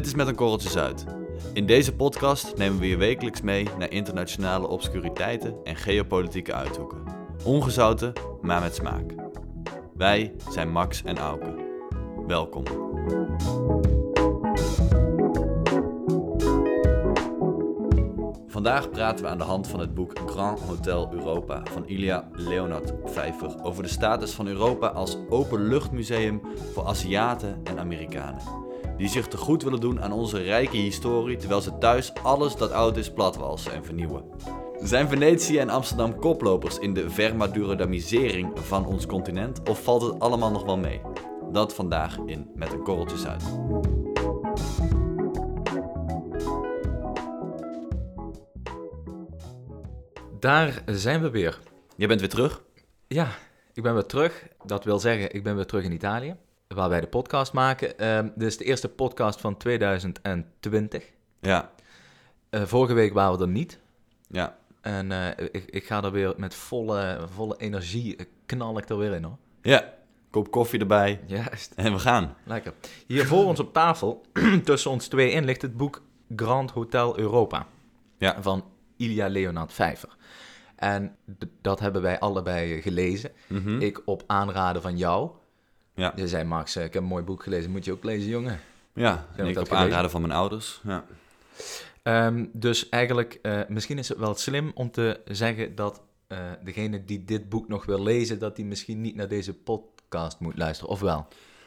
Dit is Met een Korreltje Zuid. In deze podcast nemen we je wekelijks mee naar internationale obscuriteiten en geopolitieke uithoeken. Ongezouten, maar met smaak. Wij zijn Max en Auke. Welkom. Vandaag praten we aan de hand van het boek Grand Hotel Europa van Ilya Leonard Vijver over de status van Europa als openluchtmuseum voor Aziaten en Amerikanen. Die zich te goed willen doen aan onze rijke historie terwijl ze thuis alles dat oud is platwalsen en vernieuwen. Zijn Venetië en Amsterdam koplopers in de vermadurodamisering van ons continent of valt het allemaal nog wel mee? Dat vandaag in Met een Korreltje Zuid. Daar zijn we weer. Je bent weer terug? Ja, ik ben weer terug. Dat wil zeggen, ik ben weer terug in Italië, waar wij de podcast maken. Ehm, dit is de eerste podcast van 2020. Ja. Eh, vorige week waren we er niet. Ja. En eh, ik, ik ga er weer met volle, volle energie, eh, knal ik er weer in hoor. Ja. Kop koffie erbij Juist, en we gaan. lekker. Hier voor ons op tafel, tussen ons twee in, ligt het boek Grand Hotel Europa. Ja. Van Ilya Leonard Vijver. En dat hebben wij allebei gelezen. Mhm. Ik op aanraden van jou. Ja. Je zei, Max, eh, ik heb een mooi boek gelezen. Moet je ook lezen, jongen. Ja, en ik op gelezen? aanraden van mijn ouders. Ja. Ehm, dus eigenlijk, eh, misschien is het wel slim om te zeggen dat eh, degene die dit boek nog wil lezen, dat die misschien niet naar deze podcast moet luisteren. Of wel?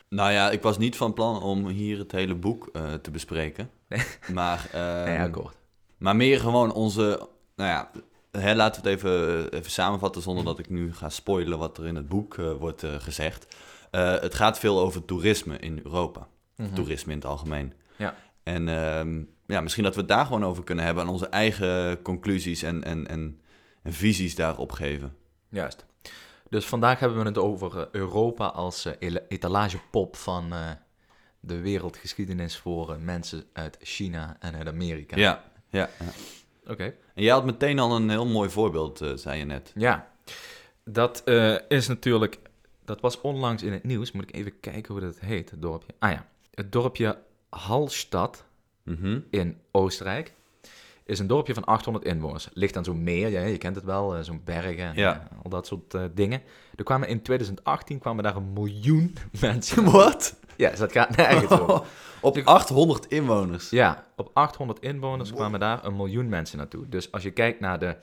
Nou ja, ik was niet van plan om hier het hele boek te bespreken. Maar, ehm, nee, akkoord. maar meer gewoon onze... Nou ja, hè, laten we het even, even samenvatten zonder dat ik nu ga spoilen wat er in het boek wordt gezegd. Eh, het gaat veel over toerisme in Europa. Mhm. Toerisme in het algemeen. Ja. En ehm, ja, misschien dat we het daar gewoon over kunnen hebben en onze eigen conclusies en, en, en, en visies daarop geven. Juist. Dus vandaag hebben we het over eh, Europa als eh, etalagepop van de wereldgeschiedenis voor mensen uit China en uit Amerika. Ja, ja. ja. Oké. En jij had meteen al een heel mooi voorbeeld, zei je net. Ja, dat is natuurlijk. Dat was onlangs in het nieuws. Moet ik even kijken hoe dat heet, het dorpje. Ah ja, het dorpje Hallstatt Mhm. in Oostenrijk is een dorpje van 800 inwoners. Ligt aan zo'n meer, ja, je kent het wel, eh, zo'n bergen, Ja. eh, al dat soort eh, dingen. Er kwamen in 2018 kwamen daar een miljoen mensen. Wat? ja, dus dat gaat nergens over. Op 800 inwoners. Ja, op 800 inwoners kwamen daar een miljoen mensen naartoe. Dus als je kijkt naar de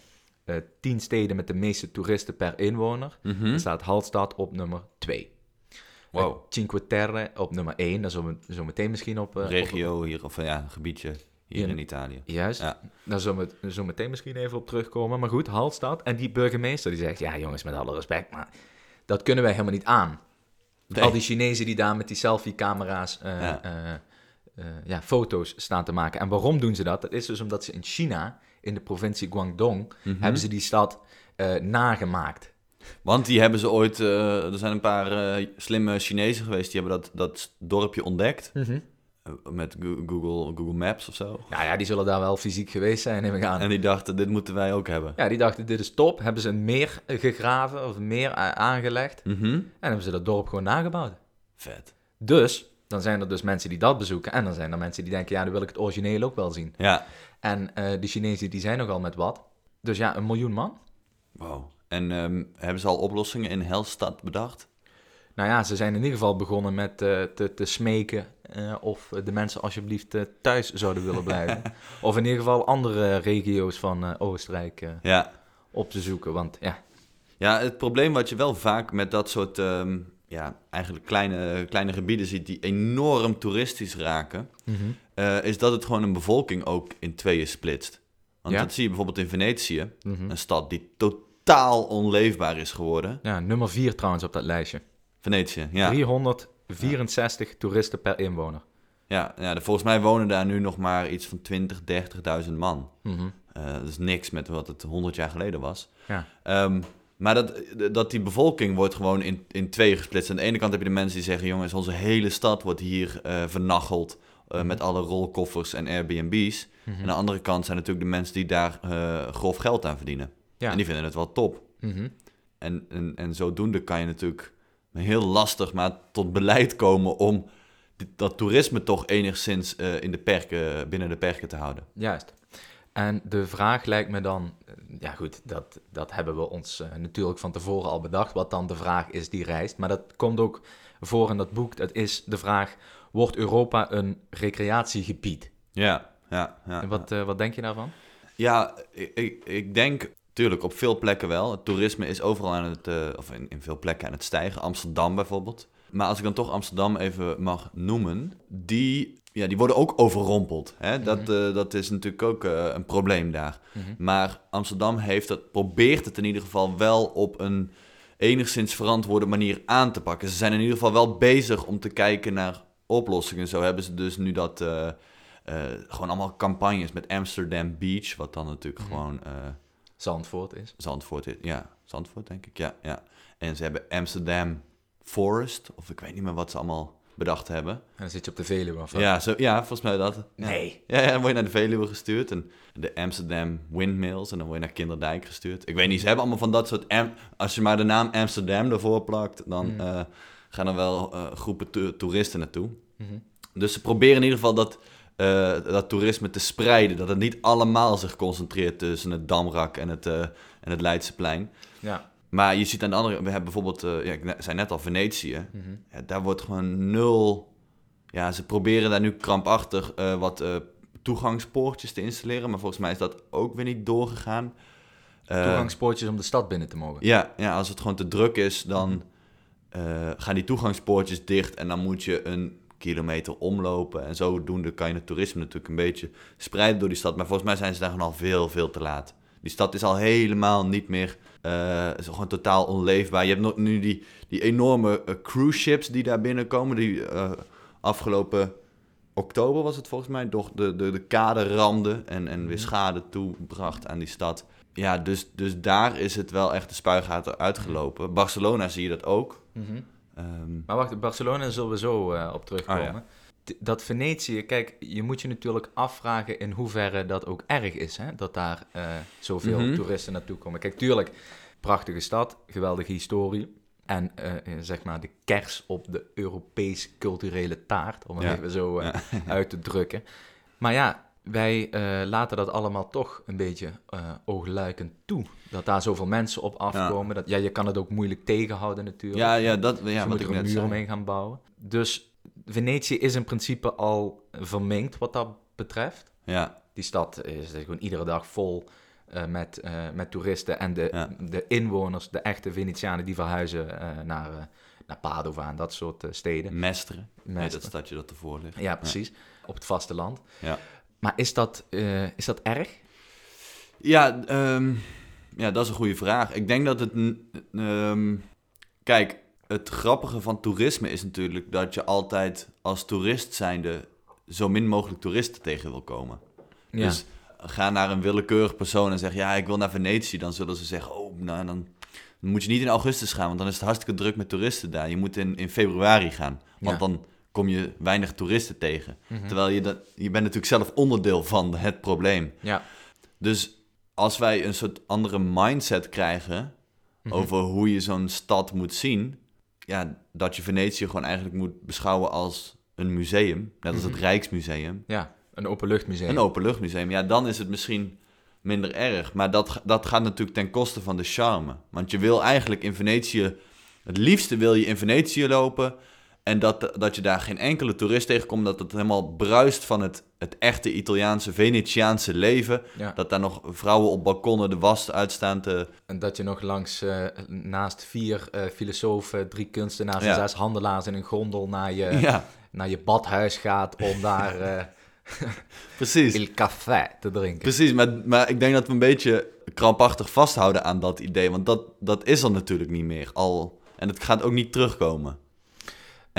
eh 10 steden met de meeste toeristen per inwoner, Mhm. dan staat Hallstatt op nummer 2. Wow. Cinque Terre op nummer 1, daar zullen we zo meteen misschien op... eh, op- Regio hier, of ja, een gebiedje hier In- in Italië. Juist, Ja. daar zullen we zo meteen misschien even op terugkomen. Maar goed, Hallstatt en die burgemeester die zegt, ja jongens, met alle respect, maar dat kunnen wij helemaal niet aan. Nee. Al die Chinezen die daar met die selfie-camera's Ja. eh, ja, foto's staan te maken. En waarom doen ze dat? Dat is dus omdat ze in China, in de provincie Guangdong, Mhm. hebben ze die stad eh, nagemaakt. Want die hebben ze ooit, eh, er zijn een paar eh, slimme Chinezen geweest, die hebben dat, dat dorpje ontdekt. eh, met Go- Google, Google Maps of zo. Nou ja, die zullen daar wel fysiek geweest zijn, neem ik aan. En die dachten, dit moeten wij ook hebben. Ja, die dachten, dit is top. Hebben ze een meer gegraven of meer aangelegd. Mhm. En hebben ze dat dorp gewoon nagebouwd. Vet. Dus, dan zijn er dus mensen die dat bezoeken. En dan zijn er mensen die denken, ja, dan wil ik het origineel ook wel zien. Ja. En eh de Chinezen, die zijn nogal met wat. Dus ja, een miljoen man. Wow. En ehm, hebben ze al oplossingen in Helstad bedacht? Nou ja, ze zijn in ieder geval begonnen met eh, te, te smeken eh, of de mensen alsjeblieft thuis zouden willen blijven. of in ieder geval andere regio's van Oostenrijk Ja. op te zoeken. Want ja, Ja, het probleem wat je wel vaak met dat soort, ehm, ja, eigenlijk kleine, kleine gebieden ziet die enorm toeristisch raken, eh, is dat het gewoon een bevolking ook in tweeën splitst. Want Ja. dat zie je bijvoorbeeld in Venetië, Mhm. een stad die totaal onleefbaar is geworden. ja, nummer vier trouwens op dat lijstje. Venetië, ja. 364 toeristen per inwoner. Ja, ja volgens mij wonen daar nu nog maar iets van 20, 30.000 man. Mhm. Eh, dat is niks met wat het 100 jaar geleden was. Ja. Ehm, maar dat, dat die bevolking wordt gewoon in, in twee gesplitst. Aan de ene kant heb je de mensen die zeggen... jongens, onze hele stad wordt hier eh vernacheld... eh, met alle rolkoffers en Airbnb's. Mhm. Aan de andere kant zijn natuurlijk de mensen die daar eh, grof geld aan verdienen. Ja. En die vinden het wel top. Mhm. En, en, en zodoende kan je natuurlijk heel lastig maar tot beleid komen om dat toerisme toch enigszins in de perken, binnen de perken te houden. Juist. En de vraag lijkt me dan, eh, ja goed, dat, dat hebben we ons eh, natuurlijk van tevoren al bedacht, wat dan de vraag is die reist. Maar dat komt ook voor in dat boek, dat is de vraag, wordt Europa een recreatiegebied? Ja, ja. ja En wat, eh, wat denk je daarvan? Ja, ik, ik, denk, tuurlijk, op veel plekken wel. Het toerisme is overal aan het, of in, in veel plekken aan het stijgen. Amsterdam bijvoorbeeld. Maar als ik dan toch Amsterdam even mag noemen, die, ja, die worden ook overrompeld. Hè? Dat, eh, dat is natuurlijk ook eh, een probleem daar. Mhm. Maar Amsterdam heeft dat, probeert het in ieder geval wel op een enigszins verantwoorde manier aan te pakken. Ze zijn in ieder geval wel bezig om te kijken naar oplossingen. Zo hebben ze dus nu dat eh, gewoon allemaal campagnes met Amsterdam Beach, wat dan natuurlijk Mhm. gewoon Zandvoort is. Zandvoort is. Ja, Zandvoort denk ik. Ja, ja. En ze hebben Amsterdam Forest, of ik weet niet meer wat ze allemaal bedacht hebben. En dan zit je op de Veluwe of? Ja, zo, ja volgens mij dat. Nee. Ja, ja, dan word je naar de Veluwe gestuurd. En de Amsterdam Windmills. En dan word je naar Kinderdijk gestuurd. Ik weet niet, ze hebben allemaal van dat soort... Am- Als je maar de naam Amsterdam ervoor plakt... dan Mm. eh, gaan er wel eh, groepen to- toeristen naartoe. Mhm. Dus ze proberen in ieder geval dat, eh, dat toerisme te spreiden. Dat het niet allemaal zich concentreert tussen het Damrak en het, en het Leidseplein. Ja. Maar je ziet aan de andere... We hebben bijvoorbeeld... eh, ja, ik zei net al Venetië. Mhm. Ja, daar wordt gewoon nul... Ja, ze proberen daar nu krampachtig eh, wat eh, toegangspoortjes te installeren. Maar volgens mij is dat ook weer niet doorgegaan. Toegangspoortjes om de stad binnen te mogen. ja, ja, als het gewoon te druk is, dan eh, gaan die toegangspoortjes dicht. En dan moet je een kilometer omlopen. En zodoende kan je het toerisme natuurlijk een beetje spreiden door die stad. Maar volgens mij zijn ze daar gewoon al veel, veel te laat. Die stad is al helemaal niet meer... is gewoon totaal onleefbaar. Je hebt nu die, die enorme eh, cruise ships die daar binnenkomen. Die eh, afgelopen oktober was het volgens mij... door de, de, de kade ramde en, en weer Mhm. schade toebracht aan die stad. Ja, dus, dus daar is het wel echt de spuigaten uitgelopen. Barcelona zie je dat ook. Mhm. Ehm, Maar wacht, Barcelona zullen we zo op terugkomen. Ah, ja. Dat Venetië, kijk, je moet je natuurlijk afvragen in hoeverre dat ook erg is, hè? dat daar eh, zoveel Mhm. toeristen naartoe komen. Kijk, tuurlijk, prachtige stad, geweldige historie. En eh, eh, zeg maar de kers op de Europees culturele taart, om het Ja. even zo Ja. uit te drukken. Maar ja, wij laten dat allemaal toch een beetje oogluikend toe. Dat daar zoveel mensen op afkomen. Dat, ja, je kan het ook moeilijk tegenhouden natuurlijk. ja, ja, dat ja, wat moeten ik er een muur omheen gaan bouwen. Dus Venetië is in principe al verminkt wat dat betreft. Ja, Die stad is gewoon iedere dag vol eh, met, eh, met toeristen. En de, Ja. de inwoners, de echte Venetianen, die verhuizen eh, naar, naar Padova en dat soort steden. Mestre. Nee, Mestre. dat stadje dat ervoor ligt. Ja, precies. Op het vasteland. Ja. Maar is dat, is dat erg? Ja, ehm, ja, dat is een goede vraag. Ik denk dat het... ehm, kijk, het grappige van toerisme is natuurlijk dat je altijd als toerist zijnde zo min mogelijk toeristen tegen wil komen. Ja. Dus ga naar een willekeurig persoon en zeg, ja, ik wil naar Venetië. Dan zullen ze zeggen, oh, nou, dan, moet je niet in augustus gaan, want dan is het hartstikke druk met toeristen daar. Je moet in, in februari gaan, want Ja. dan kom je weinig toeristen tegen. Mhm. Terwijl je, dat, je bent natuurlijk zelf onderdeel van het probleem. ja. Dus als wij een soort andere mindset krijgen Mhm. over hoe je zo'n stad moet zien, ja, dat je Venetië gewoon eigenlijk moet beschouwen als een museum, net als het Mhm. Rijksmuseum, ja, een openluchtmuseum. een openluchtmuseum, ja, dan is het misschien minder erg. Maar dat, dat gaat natuurlijk ten koste van de charme. Want je wil eigenlijk in Venetië, het liefste wil je in Venetië lopen en dat, dat je daar geen enkele toerist tegenkomt, dat het helemaal bruist van het, het echte Italiaanse, Venetiaanse leven. Ja. Dat daar nog vrouwen op balkonnen de was uitstaan te... En dat je nog langs, eh, naast vier eh, filosofen, drie kunstenaars Ja. en zes handelaars in een gondel naar je, ja, naar je badhuis gaat om daar eh precies. il café te drinken. Precies, maar, maar ik denk dat we een beetje krampachtig vasthouden aan dat idee. Want dat, dat is er natuurlijk niet meer. Al, en het gaat ook niet terugkomen.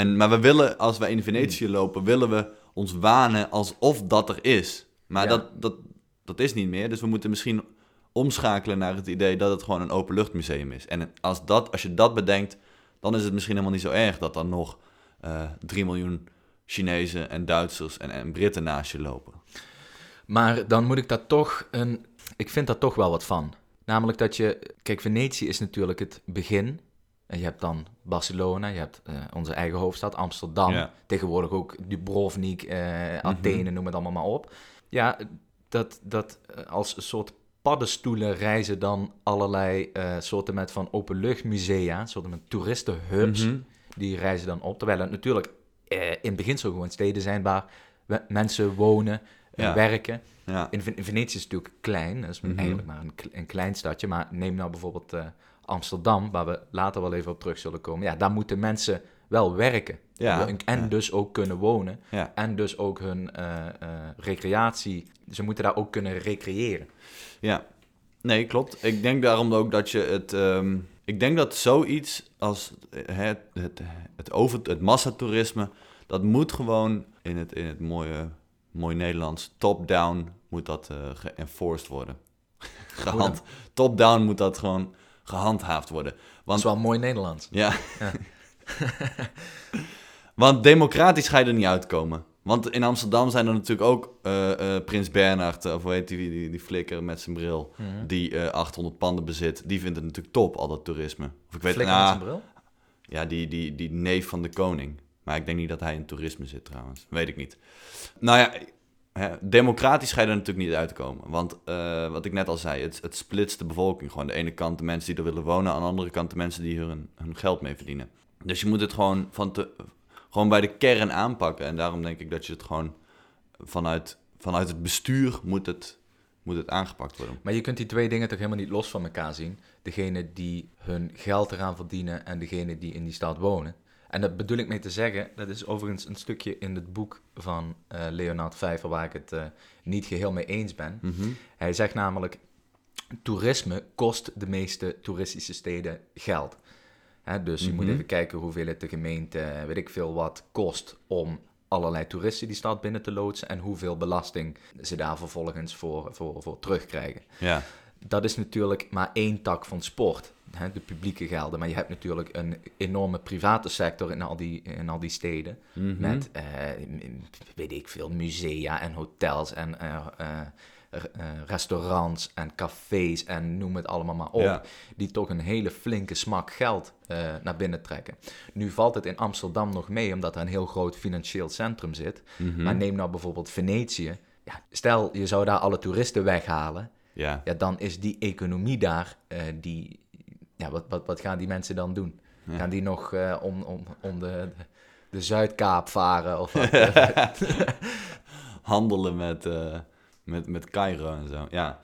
En, maar we willen, als wij in Venetië lopen, willen we ons wanen alsof dat er is. Maar Ja. dat, dat, dat is niet meer. Dus we moeten misschien omschakelen naar het idee dat het gewoon een openluchtmuseum is. En als, dat, als je dat bedenkt, dan is het misschien helemaal niet zo erg dat er nog eh 3 miljoen Chinezen en Duitsers en, en Britten naast je lopen. Maar dan moet ik daar toch een... Ik vind daar toch wel wat van. Namelijk dat je... Kijk, Venetië is natuurlijk het begin. Je hebt dan Barcelona, je hebt eh, onze eigen hoofdstad, Amsterdam. Ja. Tegenwoordig ook Dubrovnik, eh, Athene, noem het allemaal maar op. Ja, dat, dat eh, als een soort paddenstoelen reizen dan allerlei soorten met van openluchtmusea, soorten met toeristenhubs, Mhm. die reizen dan op. Terwijl het natuurlijk in beginsel gewoon steden zijn waar we- mensen wonen, Ja. werken. Ja. In, Ven- in Venetië is het natuurlijk klein, dat is Mhm. eigenlijk maar een, een klein stadje. Maar neem nou bijvoorbeeld Amsterdam, waar we later wel even op terug zullen komen. Ja, daar moeten mensen wel werken. Ja, En, ja. dus ook kunnen wonen. Ja. En dus ook hun eh, eh, recreatie. Ze moeten daar ook kunnen recreëren. Ja, nee, klopt. Ik denk daarom ook dat je het. ehm, ik denk dat zoiets als het, het, het, over, het massatoerisme. dat moet gewoon in het, in het mooie, mooi Nederlands. top-down moet dat eh geënforced worden. Gehand, top-down moet dat gewoon gehandhaafd worden. Dat Want is wel mooi Nederlands. Ja. Ja. Want democratisch ga je er niet uitkomen. Want in Amsterdam zijn er natuurlijk ook eh, eh, Prins Bernhard, of hoe heet die, die, die flikker met zijn bril, Mhm. die eh 800 panden bezit. Die vindt het natuurlijk top, al dat toerisme. Of ik weet Flikker nou, met zijn bril? Ja, die, die, die neef van de koning. Maar ik denk niet dat hij in toerisme zit trouwens. Weet ik niet. Nou ja, democratisch ga je er natuurlijk niet uitkomen. Want eh, wat ik net al zei, het, het splitst de bevolking. Gewoon de ene kant de mensen die er willen wonen, aan de andere kant de mensen die hun, hun geld mee verdienen. Dus je moet het gewoon, van te, gewoon bij de kern aanpakken. En daarom denk ik dat je het gewoon vanuit, vanuit het bestuur moet het, moet het aangepakt worden. Maar je kunt die twee dingen toch helemaal niet los van elkaar zien. Degene die hun geld eraan verdienen en degene die in die stad wonen. En dat bedoel ik mee te zeggen, dat is overigens een stukje in het boek van eh, Leonard Vijver waar ik het eh, niet geheel mee eens ben. Mhm. Hij zegt namelijk, toerisme kost de meeste toeristische steden geld. Hè, dus je moet Mhm. even kijken hoeveel het de gemeente, weet ik veel wat, kost om allerlei toeristen die stad binnen te loodsen en hoeveel belasting ze daar vervolgens voor, voor, voor terugkrijgen. Ja, Dat is natuurlijk maar één tak van sport, hè, de publieke gelden. Maar je hebt natuurlijk een enorme private sector in al die, in al die steden. Mhm. Met, eh, weet ik veel, musea en hotels en eh, eh, restaurants en cafés en noem het allemaal maar op. Ja. Die toch een hele flinke smak geld naar binnen trekken. Nu valt het in Amsterdam nog mee, omdat er een heel groot financieel centrum zit. Mhm. Maar neem nou bijvoorbeeld Venetië. Ja, stel, je zou daar alle toeristen weghalen. ja. Ja, dan is die economie daar, die... Ja, wat, wat, wat gaan die mensen dan doen? Ja. Gaan die nog eh, om, om, om de, de Zuidkaap varen? Of wat? handelen met, eh, met, met Cairo en zo. Ja.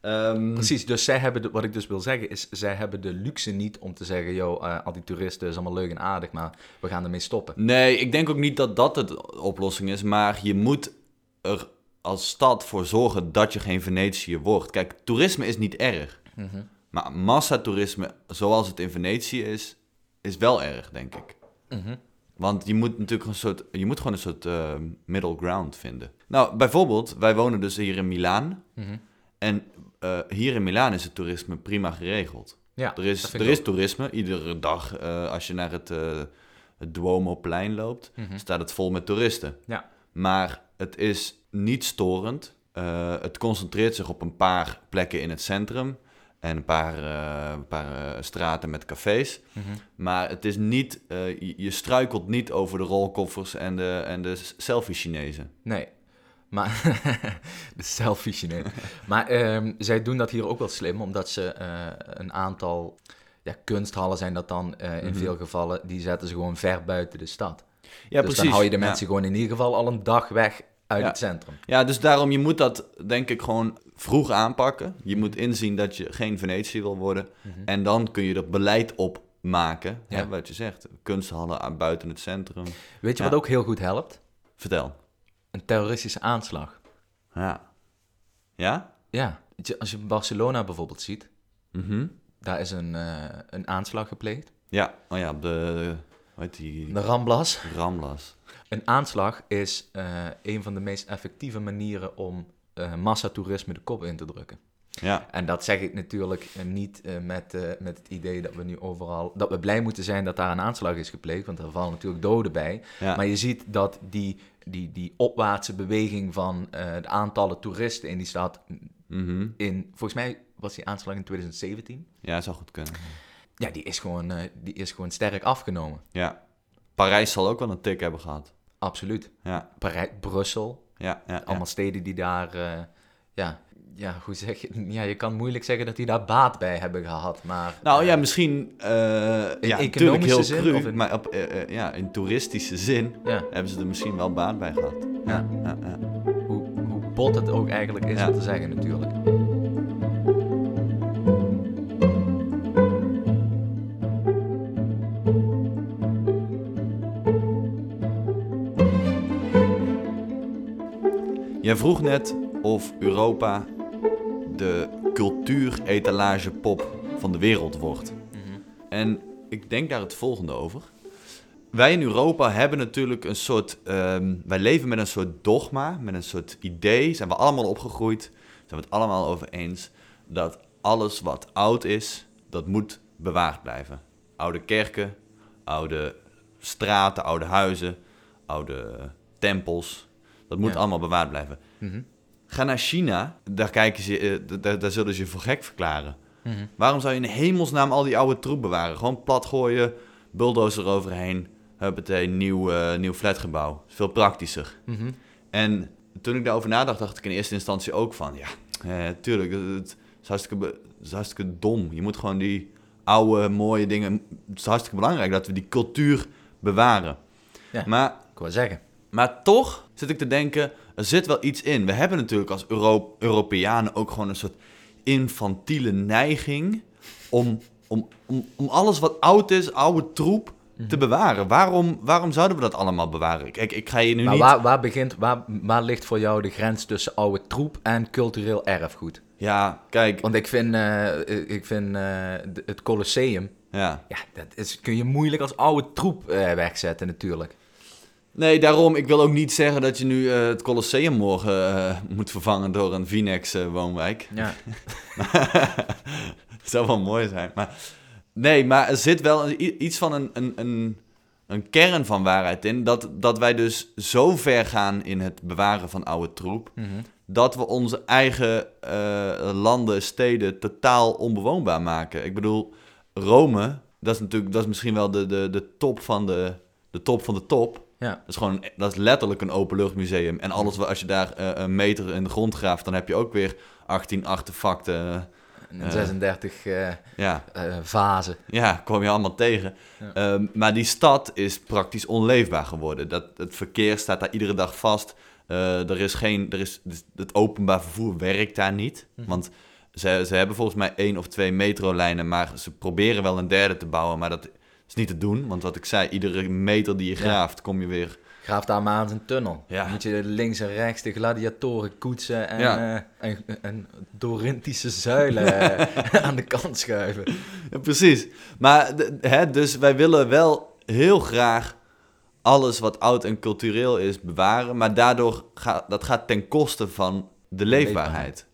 Ehm, Precies, dus zij hebben, de- wat ik dus wil zeggen, is zij hebben de luxe niet om te zeggen, joh, eh, al die toeristen is allemaal leuk en aardig, maar we gaan ermee stoppen. Nee, ik denk ook niet dat dat de oplossing is. Maar je moet er als stad voor zorgen dat je geen Venetië wordt. Kijk, toerisme is niet erg. Mhm. Maar massatoerisme, zoals het in Venetië is, is wel erg, denk ik. Mhm. Want je moet natuurlijk een soort, je moet gewoon een soort eh, middle ground vinden. Nou, bijvoorbeeld, wij wonen dus hier in Milaan. Mhm. En eh, hier in Milaan is het toerisme prima geregeld. Ja, Er is, er is toerisme. Iedere dag eh, als je naar het, eh het Duomo-plein loopt, Mhm. staat het vol met toeristen. Ja. Maar het is niet storend. Het concentreert zich op een paar plekken in het centrum. En een paar, eh, een paar eh, straten met cafés. Mhm. Maar het is niet, eh, je, je struikelt niet over de rolkoffers en de, en de selfie-Chinezen. Nee. Maar de selfies, nee. maar ehm, zij doen dat hier ook wel slim, omdat ze een aantal ja, kunsthallen zijn dat dan in Mhm. veel gevallen, die zetten ze gewoon ver buiten de stad. Ja, dus dan hou je de mensen gewoon in ieder geval al een dag weg uit Ja. het centrum. Ja, dus daarom, je moet dat denk ik gewoon vroeg aanpakken. Je moet inzien dat je geen Venetië wil worden. En dan kun je er beleid op maken. Ja. Hè, wat je zegt, kunsthallen aan buiten het centrum. Weet je Ja. wat ook heel goed helpt? Vertel. Een terroristische aanslag. Ja. Ja? Ja, als je Barcelona bijvoorbeeld ziet, Mhm. daar is een, eh, een aanslag gepleegd. Ja, oh ja, op de, heet die, De Ramblas. Ramblas. Een aanslag is eh, een van de meest effectieve manieren om eh massatoerisme de kop in te drukken. Ja, En dat zeg ik natuurlijk eh, niet eh, met, eh, met het idee dat we nu overal... dat we blij moeten zijn dat daar een aanslag is gepleegd, want er vallen natuurlijk doden bij. ja. Maar je ziet dat die, die, die opwaartse beweging van eh de aantallen toeristen in die stad... Mhm. in, volgens mij was die aanslag in 2017... ja, zou goed kunnen. Ja, die is, gewoon, eh, die is gewoon sterk afgenomen. Ja. Parijs zal ook wel een tik hebben gehad. Absoluut. Ja, Parij- Brussel, ja, ja. ja. allemaal steden die daar, eh, ja, ja, hoe zeg je, ja, je kan moeilijk zeggen dat die daar baat bij hebben gehad, maar... Nou eh, ja, misschien eh ja, natuurlijk economische heel zin cru, of in- maar op, eh, eh, ja, in toeristische zin Ja, hebben ze er misschien wel baat bij gehad. ja. Ja, ja. Hoe, hoe bot het ook eigenlijk is Ja. om te zeggen natuurlijk. Jij vroeg net of Europa de cultuuretalage pop van de wereld wordt. En ik denk daar het volgende over. Wij in Europa hebben natuurlijk een soort. ehm, wij leven met een soort dogma, met een soort idee. Zijn we allemaal opgegroeid? Zijn we het allemaal over eens dat alles wat oud is, dat moet bewaard blijven. Oude kerken, oude straten, oude huizen, oude tempels. Dat moet Ja. allemaal bewaard blijven. Mhm. Ga naar China, daar, kijken ze, eh, daar, daar zullen ze je voor gek verklaren. Mhm. Waarom zou je in hemelsnaam al die oude troep bewaren? Gewoon plat gooien, bulldozer eroverheen, huppatee, nieuw, eh, nieuw flatgebouw. Is veel praktischer. Mhm. En toen ik daarover nadacht, dacht ik in eerste instantie ook van... Ja, eh, tuurlijk, het, het is, hartstikke, be- het is hartstikke dom. Je moet gewoon die oude, mooie dingen... Het is hartstikke belangrijk dat we die cultuur bewaren. Ja. Maar Ik wou zeggen. Maar toch zit ik te denken, er zit wel iets in. We hebben natuurlijk als Euro Europeanen ook gewoon een soort infantiele neiging om, om, om, om alles wat oud is, oude troep, te bewaren. Waarom, waarom zouden we dat allemaal bewaren? Kijk, ik ga je nu Maar niet... waar, waar, begint, waar, waar ligt voor jou de grens tussen oude troep en cultureel erfgoed? Ja, kijk, Want ik vind, eh, ik vind eh, het Colosseum, ja. ja, dat is, kun je moeilijk als oude troep eh, wegzetten natuurlijk. Nee, daarom, ik wil ook niet zeggen dat je nu eh, het Colosseum morgen eh, moet vervangen door een Vinex eh, woonwijk. Ja. zou wel mooi zijn. Maar, nee, maar er zit wel een- iets van een, een, een, een kern van waarheid in. Dat, dat wij dus zo ver gaan in het bewaren van oude troep. Mhm. Dat we onze eigen landen, steden totaal onbewoonbaar maken. Ik bedoel, Rome, dat is natuurlijk dat is misschien wel de, de, de top van de, de top van de top. Ja. Dat is gewoon, dat is letterlijk een openluchtmuseum. En alles wat, als je daar eh, een meter in de grond graaft, dan heb je ook weer 18 artefacten. En Eh. 36 eh Ja, eh, vazen. ja, kom je allemaal tegen. Ja. Ehm, maar die stad is praktisch onleefbaar geworden. Dat, het verkeer staat daar iedere dag vast. Eh, er is geen, er is, dus het openbaar vervoer werkt daar niet. Mhm. Want ze, ze hebben volgens mij één of twee metrolijnen, maar ze proberen wel een derde te bouwen. Maar dat is niet te doen. Want wat ik zei, iedere meter die je graaft, kom je weer Graaf daar maar eens een tunnel. Ja. Dan moet je links en rechts de gladiatoren koetsen en, Ja. eh, en, en Dorintische zuilen eh, aan de kant schuiven. Ja, precies. Maar hè, dus wij willen wel heel graag alles wat oud en cultureel is bewaren, maar daardoor gaat dat gaat ten koste van de leefbaarheid.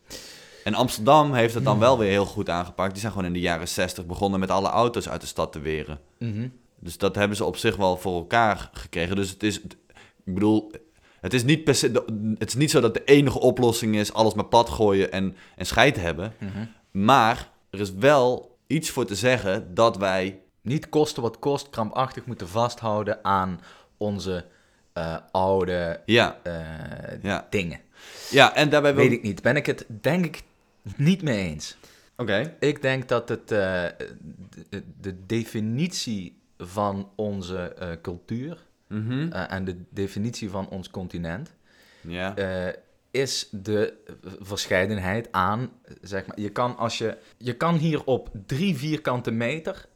En Amsterdam heeft het dan wel weer heel goed aangepakt. Die zijn gewoon in de jaren 60 begonnen met alle auto's uit de stad te weren. Mhm. Dus dat hebben ze op zich wel voor elkaar gekregen. Dus het is, ik bedoel, het is niet, per se, het is niet zo dat de enige oplossing is alles maar plat gooien en, en scheid hebben. Mhm. Maar er is wel iets voor te zeggen dat wij. Niet kosten wat kost, krampachtig moeten vasthouden aan onze eh, oude Ja, eh, ja. dingen. ja en daarbij wil Weet ik niet. Ben ik het denk ik niet mee eens. Oké. Ik denk dat het, eh, de, de definitie van onze eh, cultuur Mhm. eh, en de definitie van ons continent is de verscheidenheid aan, zeg maar, je kan als je, je kan hier op drie vierkante meter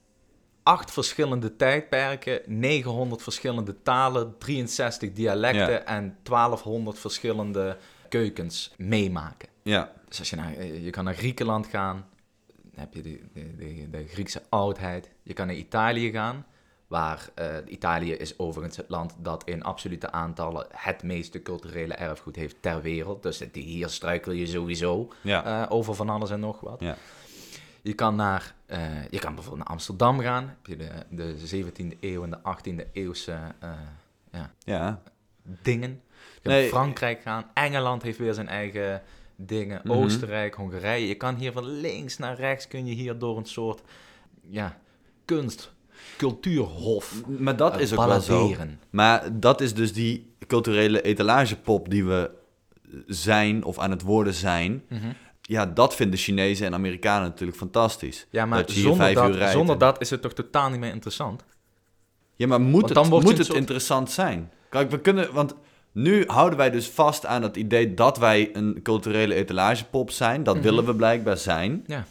acht verschillende tijdperken, 900 verschillende talen, 63 dialecten en 1200 verschillende keukens meemaken. ja. Dus als je, naar, eh, je kan naar Griekenland gaan, dan heb je de, de, de, Griekse oudheid. Je kan naar Italië gaan, waar eh, Italië is overigens het land dat in absolute aantallen het meeste culturele erfgoed heeft ter wereld. Dus het- hier struikel je sowieso Ja. eh, over van alles en nog wat. Ja. Je kan, naar, je kan bijvoorbeeld naar Amsterdam gaan. Heb je de, de 17e eeuw en de 18e eeuwse ja, ja. dingen. Je kan naar Frankrijk gaan. Engeland heeft weer zijn eigen dingen. Mhm. Oostenrijk, Hongarije. Je kan hier van links naar rechts kun je hier door een soort ja, kunst, cultuurhof Maar dat is ook wel zo. Maar dat is dus die culturele etalagepop die we zijn of aan het worden zijn. Mhm. Ja, dat vinden Chinezen en Amerikanen natuurlijk fantastisch. Ja, maar Dat zonder, dat, zonder en- dat is het toch totaal niet meer interessant? Ja, maar moet het, moet het soort- interessant zijn? Kijk, we kunnen, want nu houden wij dus vast aan het idee dat wij een culturele etalagepop zijn. Dat Mhm. willen we blijkbaar zijn. Ja.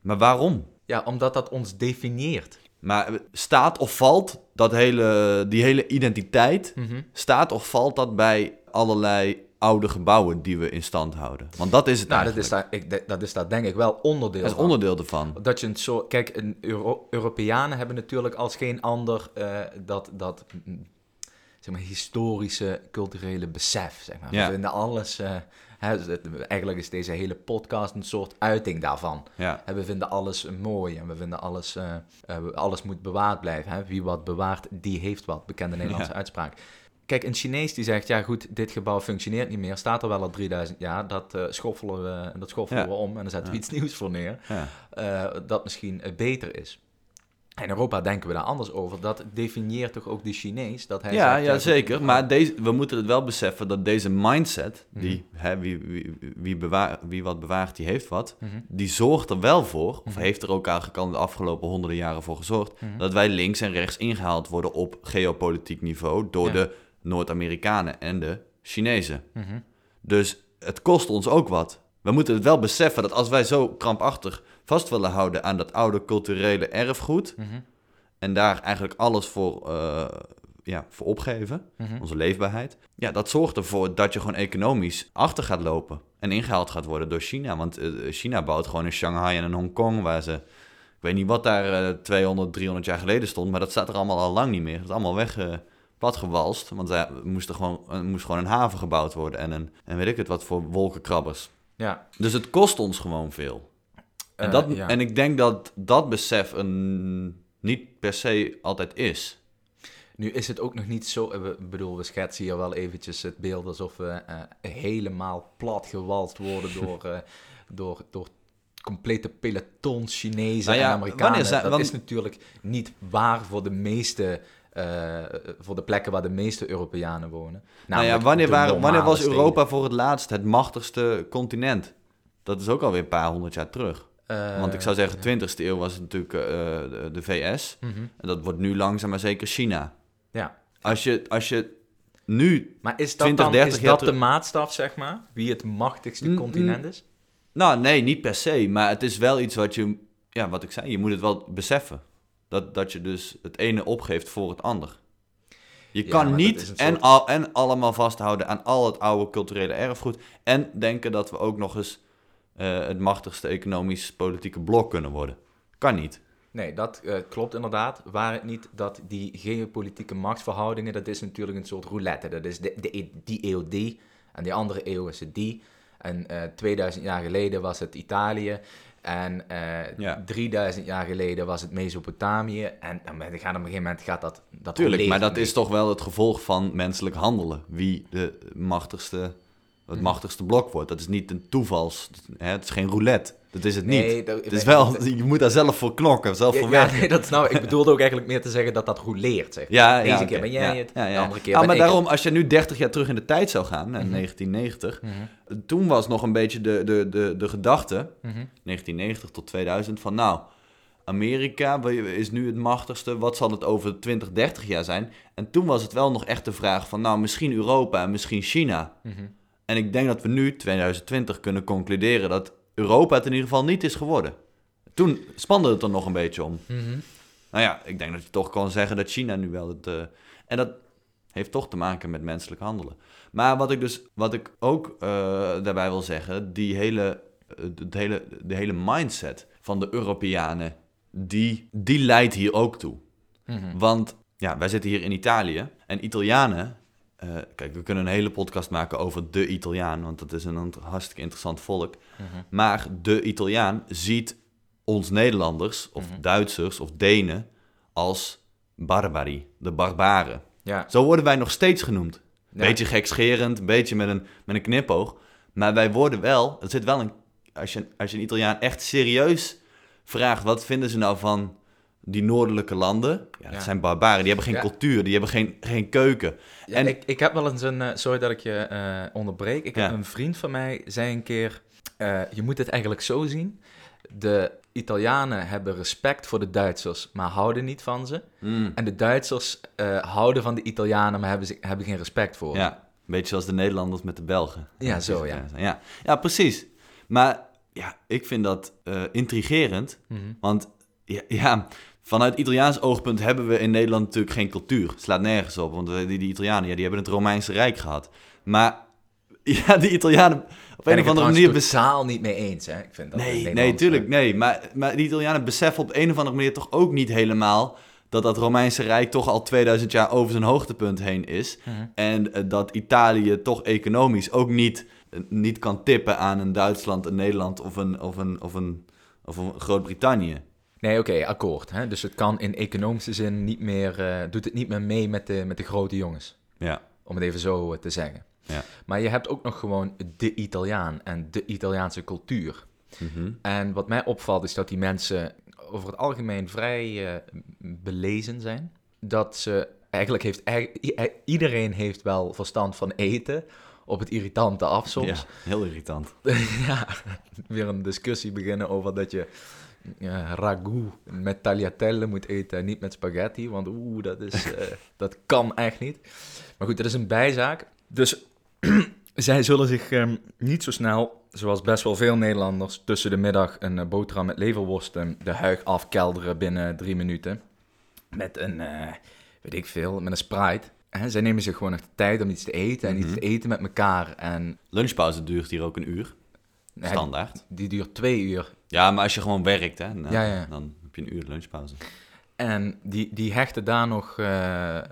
Maar waarom? Ja, omdat dat ons definieert. Maar staat of valt dat hele, die hele identiteit, Mhm. staat of valt dat bij allerlei oude gebouwen die we in stand houden? Want dat is het Nou, dat is, eigenlijk. daar, ik, dat is daar denk ik wel onderdeel dat is van. onderdeel ervan. Dat je een soort... Kijk, een Euro- Europeanen hebben natuurlijk als geen ander eh, dat, dat zeg maar, historische, culturele besef. Zeg maar. Ja. We vinden alles... eh, hè, dus eigenlijk is deze hele podcast een soort uiting daarvan. Ja. We vinden alles mooi en we vinden alles... eh, eh, alles moet bewaard blijven. Hè? Wie wat bewaart, die heeft wat. Bekende Nederlandse Ja. uitspraak. Kijk, een Chinees die zegt, ja goed, dit gebouw functioneert niet meer, staat er wel al 3000 jaar, dat eh, schoffelen we, dat schoffelen Ja. we om en dan zetten we Ja. iets nieuws voor neer, Ja. dat misschien beter is. In Europa denken we daar anders over. Dat definieert toch ook de Chinees? Dat hij Ja, zegt, ja, zeker. Maar deze, we moeten het wel beseffen dat deze mindset, die Mhm. hè, wie, wie, wie, bewaar, wie wat bewaart, die heeft wat, Mhm. die zorgt er wel voor, of Mhm. heeft er ook eigenlijk al de afgelopen honderden jaren voor gezorgd, dat wij links en rechts ingehaald worden op geopolitiek niveau door Ja. de Noord-Amerikanen en de Chinezen. Dus het kost ons ook wat. We moeten het wel beseffen dat als wij zo krampachtig vast willen houden aan dat oude culturele erfgoed Mhm. en daar eigenlijk alles voor, eh, ja, voor opgeven, Mhm. onze leefbaarheid. Ja, dat zorgt ervoor dat je gewoon economisch achter gaat lopen. En ingehaald gaat worden door China. Want eh, China bouwt gewoon in Shanghai en in Hongkong, waar ze... Ik weet niet wat daar eh 200, 300 jaar geleden stond, maar dat staat er allemaal al lang niet meer. Het is allemaal weg, eh, platgewalst. Want er moest, er gewoon, er moest gewoon een haven gebouwd worden en, een, en weet ik het wat voor wolkenkrabbers. Ja. Dus het kost ons gewoon veel. En, Eh, dat, ja. en ik denk dat dat besef een, niet per se altijd is. Nu is het ook nog niet zo, eh, we- ik bedoel, we schetsen hier wel eventjes het beeld alsof we eh, helemaal plat gewalst worden door, door, door complete pelotons Chinezen Nou ja, en Amerikanen. wanneer zijn- dat is natuurlijk niet waar voor de meeste, eh, voor de plekken waar de meeste Europeanen wonen. Nou ja, wanneer, waren, wanneer was steden. Europa voor het laatst het machtigste continent? Dat is ook alweer een paar honderd jaar terug. Eh, Want ik zou zeggen, 20e eeuw was het natuurlijk eh, de, de VS. mhm, En dat wordt nu langzaam maar zeker China. Ja, Als je, als je nu... maar is dat 20, dan 30 is dat de maatstaf, zeg maar? Wie het machtigste Mm, continent is? Nou, nee, niet per se. Maar het is wel iets wat je... Ja, wat ik zei, je moet het wel beseffen. Dat, dat je dus het ene opgeeft voor het ander. Je Ja, kan niet en, al, en allemaal vasthouden aan al het oude culturele erfgoed. En denken dat we ook nog eens eh, het machtigste economisch-politieke blok kunnen worden. Kan niet. Nee, dat eh, klopt inderdaad. Waar het niet dat die geopolitieke machtsverhoudingen, dat is natuurlijk een soort roulette. Dat is de, de, die eeuw die en die andere eeuw is het die. En eh 2000 jaar geleden was het Italië. En eh Ja. 3000 jaar geleden was het Mesopotamië. En dan gaat op een gegeven moment gaat dat. dat Tuurlijk, maar dat mee. is toch wel het gevolg van menselijk handelen. Wie de machtigste, het Mhm. machtigste blok wordt. Dat is niet een toevals. Hè? Het is geen roulette. Dat is het niet. Nee, dat- het is wel, dat- je moet daar zelf voor knokken, zelf voor ja, werken. nee, dat is nou, ik bedoelde ook eigenlijk meer te zeggen dat dat rouleert. Zeg. Ja, ja, Deze keer ben jij het, de andere keer Ah, ben maar ik daarom, als je nu 30 jaar terug in de tijd zou gaan, in Mhm. 1990, het. Mhm, toen was nog een beetje de, de, de, de gedachte, mhm. 1990 tot 2000, van nou, Amerika is nu het machtigste, wat zal het over 20, 30 jaar zijn? En toen was het wel nog echt de vraag van, nou, misschien Europa en misschien China. En ik denk dat we nu, 2020, kunnen concluderen dat Europa het in ieder geval niet is geworden. Toen spande het er nog een beetje om. Mhm. Nou ja, ik denk dat je toch kan zeggen dat China nu wel het. eh, en dat heeft toch te maken met menselijk handelen. Maar wat ik dus, wat ik ook eh, daarbij wil zeggen, die hele, eh, het hele, de hele mindset van de Europeanen, die, die leidt hier ook toe. Mhm. Want ja, wij zitten hier in Italië en Italianen. Eh, kijk, we kunnen een hele podcast maken over de Italiaan, want dat is een hartstikke interessant volk. Mhm. Maar de Italiaan ziet ons Nederlanders, of Mhm. Duitsers, of Denen als barbari, de barbaren. Ja. Zo worden wij nog steeds genoemd. Ja. Beetje gekscherend, een beetje met een, met een knipoog. Maar wij worden wel, er zit wel een, als je, als je een Italiaan echt serieus vraagt, wat vinden ze nou van, die noordelijke landen, ja, dat Ja. zijn barbaren. Die hebben geen Ja. cultuur, die hebben geen, geen keuken. En- ik, ik heb wel eens een... eh, sorry dat ik je eh, onderbreek. Ik heb een vriend van mij zei een keer... eh, je moet het eigenlijk zo zien. De Italianen hebben respect voor de Duitsers, maar houden niet van ze. Mm. En de Duitsers houden van de Italianen, maar hebben, ze, hebben geen respect voor. Ja, een beetje zoals de Nederlanders met de Belgen. Ja, zo, ja. Ja, ja precies. Maar ja, ik vind dat intrigerend. Mhm. Want ja, ja, vanuit Italiaans oogpunt hebben we in Nederland natuurlijk geen cultuur. Het slaat nergens op, want die, die Italianen ja, die hebben het Romeinse Rijk gehad. Maar ja, die Italianen op Ben een of andere manier... totaal niet mee eens, hè? Ik vind dat Nee, nee, tuurlijk, eh, nee. Maar, maar die Italianen beseffen op een of andere manier toch ook niet helemaal... dat dat Romeinse Rijk toch al 2000 jaar over zijn hoogtepunt heen is. Mhm. En eh, dat Italië toch economisch ook niet, eh, niet kan tippen aan een Duitsland, een Nederland of een, of een, of een, of een Groot-Brittannië. Nee, oké, akkoord. Hè? Dus het kan in economische zin niet meer, eh, doet het niet meer mee met de, met de grote jongens. Ja. Om het even zo eh, te zeggen. Ja. Maar je hebt ook nog gewoon de Italiaan en de Italiaanse cultuur. Mhm. En wat mij opvalt is dat die mensen over het algemeen vrij eh, belezen zijn. Dat ze eigenlijk heeft, i- i- iedereen heeft wel verstand van eten op het irritante af soms. Ja, heel irritant. ja, weer een discussie beginnen over dat je ragout met tagliatelle moet eten en niet met spaghetti. Want oeh, dat, is, eh, dat kan echt niet. Maar goed, dat is een bijzaak. Dus zij zullen zich ehm, niet zo snel, zoals best wel veel Nederlanders, tussen de middag een eh, boterham met leverworsten de huig afkelderen binnen drie minuten. Met een, eh, weet ik veel, met een Sprite. Hè, zij nemen zich gewoon echt de tijd om iets te eten en iets Mhm. te eten met elkaar. En Lunchpauze duurt hier ook een uur, Nee, standaard. Die duurt twee uur. Ja, maar als je gewoon werkt, hè, dan, Ja, ja. dan heb je een uur lunchpauze. En die, die hechten daar nog... eh, eh,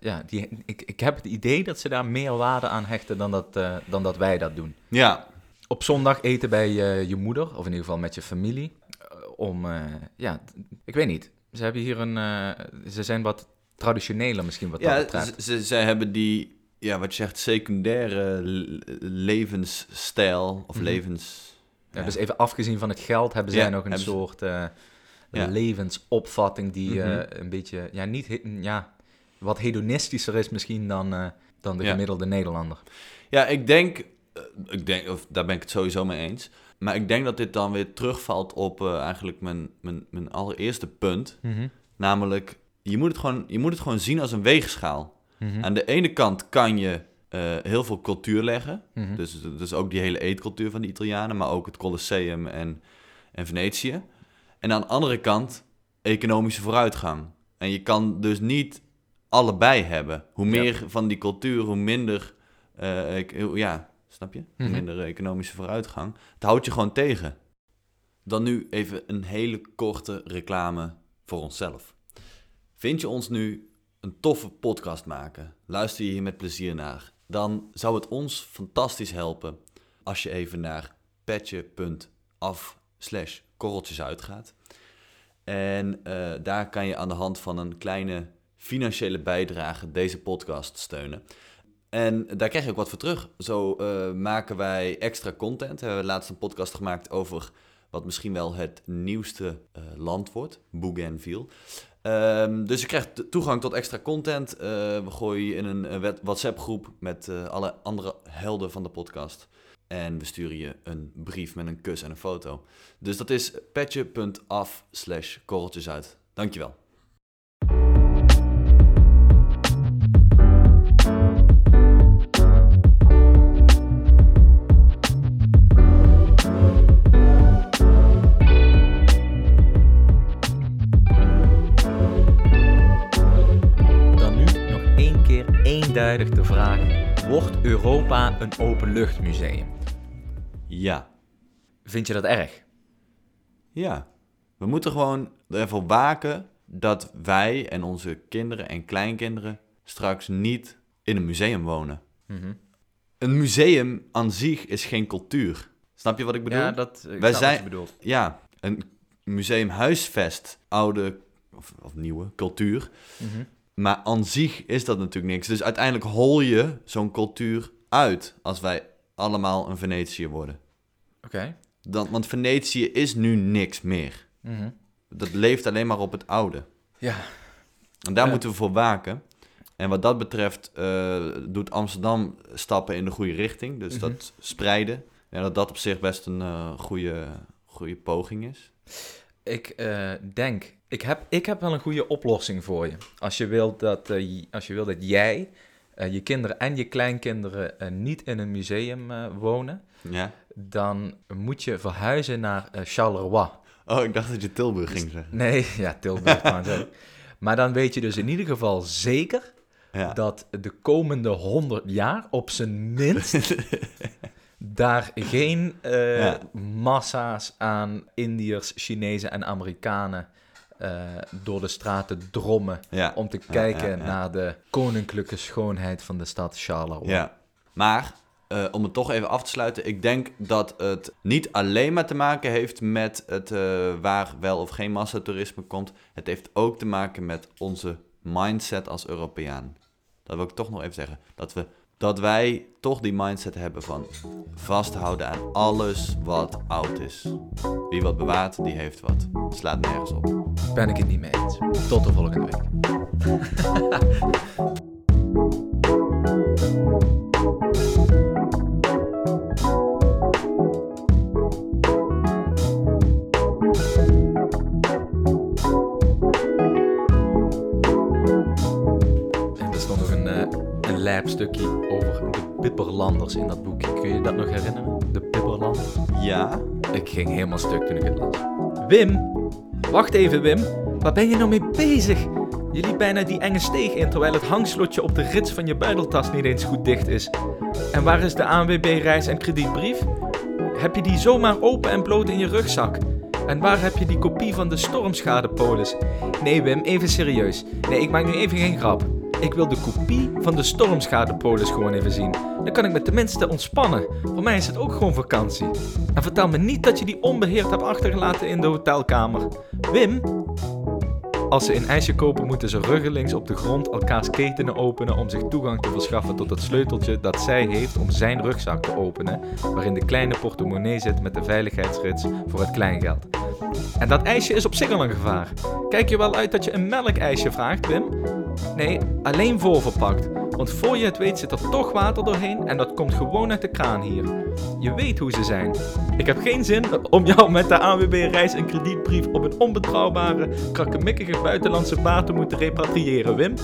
ja, die, ik, ik heb het idee dat ze daar meer waarde aan hechten dan dat, eh, dan dat wij dat doen. Ja, Op zondag eten bij je moeder, of in ieder geval met je familie. om, ja, ik weet niet. Ze hebben hier een... ze zijn wat traditioneler misschien wat dat ja betreft. ze, ze, hebben die, ja, wat je zegt, secundaire levensstijl of Mhm. levens... Ja, dus even afgezien van het geld hebben zij Ja, nog een soort eh, Ja. levensopvatting die eh, Mhm. een beetje, ja, niet, ja, wat hedonistischer is misschien dan, eh, dan de gemiddelde Nederlander. Ja, ik denk, ik denk, of daar ben ik het sowieso mee eens. Maar ik denk dat dit dan weer terugvalt op eigenlijk mijn, mijn, mijn allereerste punt. Namelijk, je moet, het gewoon, je moet het gewoon zien als een weegschaal. Mhm. Aan de ene kant kan je eh, heel veel cultuur leggen. Mhm. Dus, dus ook die hele eetcultuur van de Italianen, maar ook het Colosseum en, en Venetië. En aan de andere kant economische vooruitgang. En je kan dus niet allebei hebben. Hoe Ja. meer van die cultuur, hoe minder, eh, ik- ja, snap je? Mhm. minder economische vooruitgang. Het houdt je gewoon tegen. Dan nu even een hele korte reclame voor onszelf. Vind je ons nu een toffe podcast maken? Luister je hier met plezier naar? Dan zou het ons fantastisch helpen als je even naar petje.af slash korreltjes uitgaat. En eh, daar kan je aan de hand van een kleine financiële bijdrage deze podcast steunen. En daar krijg je ook wat voor terug. Zo eh, maken wij extra content. We hebben laatst een podcast gemaakt over wat misschien wel het nieuwste eh, land wordt, Bougainville. Ehm, dus je krijgt toegang tot extra content. Eh, we gooien je in een WhatsApp-groep met eh, alle andere helden van de podcast. En we sturen je een brief met een kus en een foto. Dus dat is petje.af slash korreltjes uit. Dankjewel. Vraag, wordt Europa een openluchtmuseum? Ja. Vind je dat erg? Ja. We moeten gewoon ervoor waken dat wij en onze kinderen en kleinkinderen straks niet in een museum wonen. Mhm. Een museum aan zich is geen cultuur. Snap je wat ik bedoel? Ja, dat ik Wij wat zijn- je bedoelt. Ja, een museum huisvest oude of, of nieuwe cultuur. Mhm. Maar aan zich is dat natuurlijk niks. Dus uiteindelijk hol je zo'n cultuur uit als wij allemaal een Venetië worden. Oké. Dan, want Venetië is nu niks meer. Mhm. dat leeft alleen maar op het oude. Ja. En daar moeten we voor waken. En wat dat betreft eh, doet Amsterdam stappen in de goede richting. Dus Mhm. dat spreiden. En dat dat op zich best een eh, goede, goede poging is. Ik eh, denk, ik heb, ik heb wel een goede oplossing voor je. Als je wilt dat, eh, als je wilt dat jij, eh, je kinderen en je kleinkinderen eh, niet in een museum wonen, Ja. dan moet je verhuizen naar Charleroi. Oh, ik dacht dat je Tilburg ging zeggen. Nee, ja, Tilburg ook. Maar dan weet je dus in ieder geval zeker Ja. dat de komende 100 jaar op zijn minst daar geen Ja. massa's aan Indiërs, Chinezen en Amerikanen eh, door de straten drommen ja. om te kijken ja, ja. naar de koninklijke schoonheid van de stad Charleroi. Ja, maar eh, om het toch even af te sluiten, ik denk dat het niet alleen maar te maken heeft met het eh, waar wel of geen massatoerisme komt. Het heeft ook te maken met onze mindset als Europeaan. Dat wil ik toch nog even zeggen. Dat, we, dat wij toch die mindset hebben van vasthouden aan alles wat oud is. Wie wat bewaart, die heeft wat. Slaat nergens op. Ben ik het niet mee eens. Tot de volgende week. stukje over de Pipperlanders in dat boekje. Kun je dat nog herinneren? De Pipperlanders? Ja? Ik ging helemaal stuk toen ik het las. Wim, wacht even Wim. Waar ben je nou mee bezig? Je liep bijna die enge steeg in terwijl het hangslotje op de rits van je buideltas niet eens goed dicht is. En waar is de ANWB reis- en kredietbrief? Heb je die zomaar open en bloot in je rugzak? En waar heb je die kopie van de stormschadepolis? Nee Wim, even serieus. Nee, ik maak nu even geen grap. Ik wil de kopie van de stormschadepolis gewoon even zien. Dan kan ik me tenminste ontspannen. Voor mij is het ook gewoon vakantie. En vertel me niet dat je die onbeheerd hebt achtergelaten in de hotelkamer. Wim? Als ze een ijsje kopen, moeten ze ruggelings op de grond elkaars ketenen openen om zich toegang te verschaffen tot het sleuteltje dat zij heeft om zijn rugzak te openen, waarin de kleine portemonnee zit met de veiligheidsrits voor het kleingeld. En dat ijsje is op zich al een gevaar. Kijk je wel uit dat je een melkijsje vraagt, Wim? Nee, alleen voorverpakt. Want voor je het weet zit er toch water doorheen en dat komt gewoon uit de kraan hier. Je weet hoe ze zijn. Ik heb geen zin om jou met de AWB reis- en kredietbrief op een onbetrouwbare, krakkemikkige buitenlandse baat te moeten repatriëren, Wim.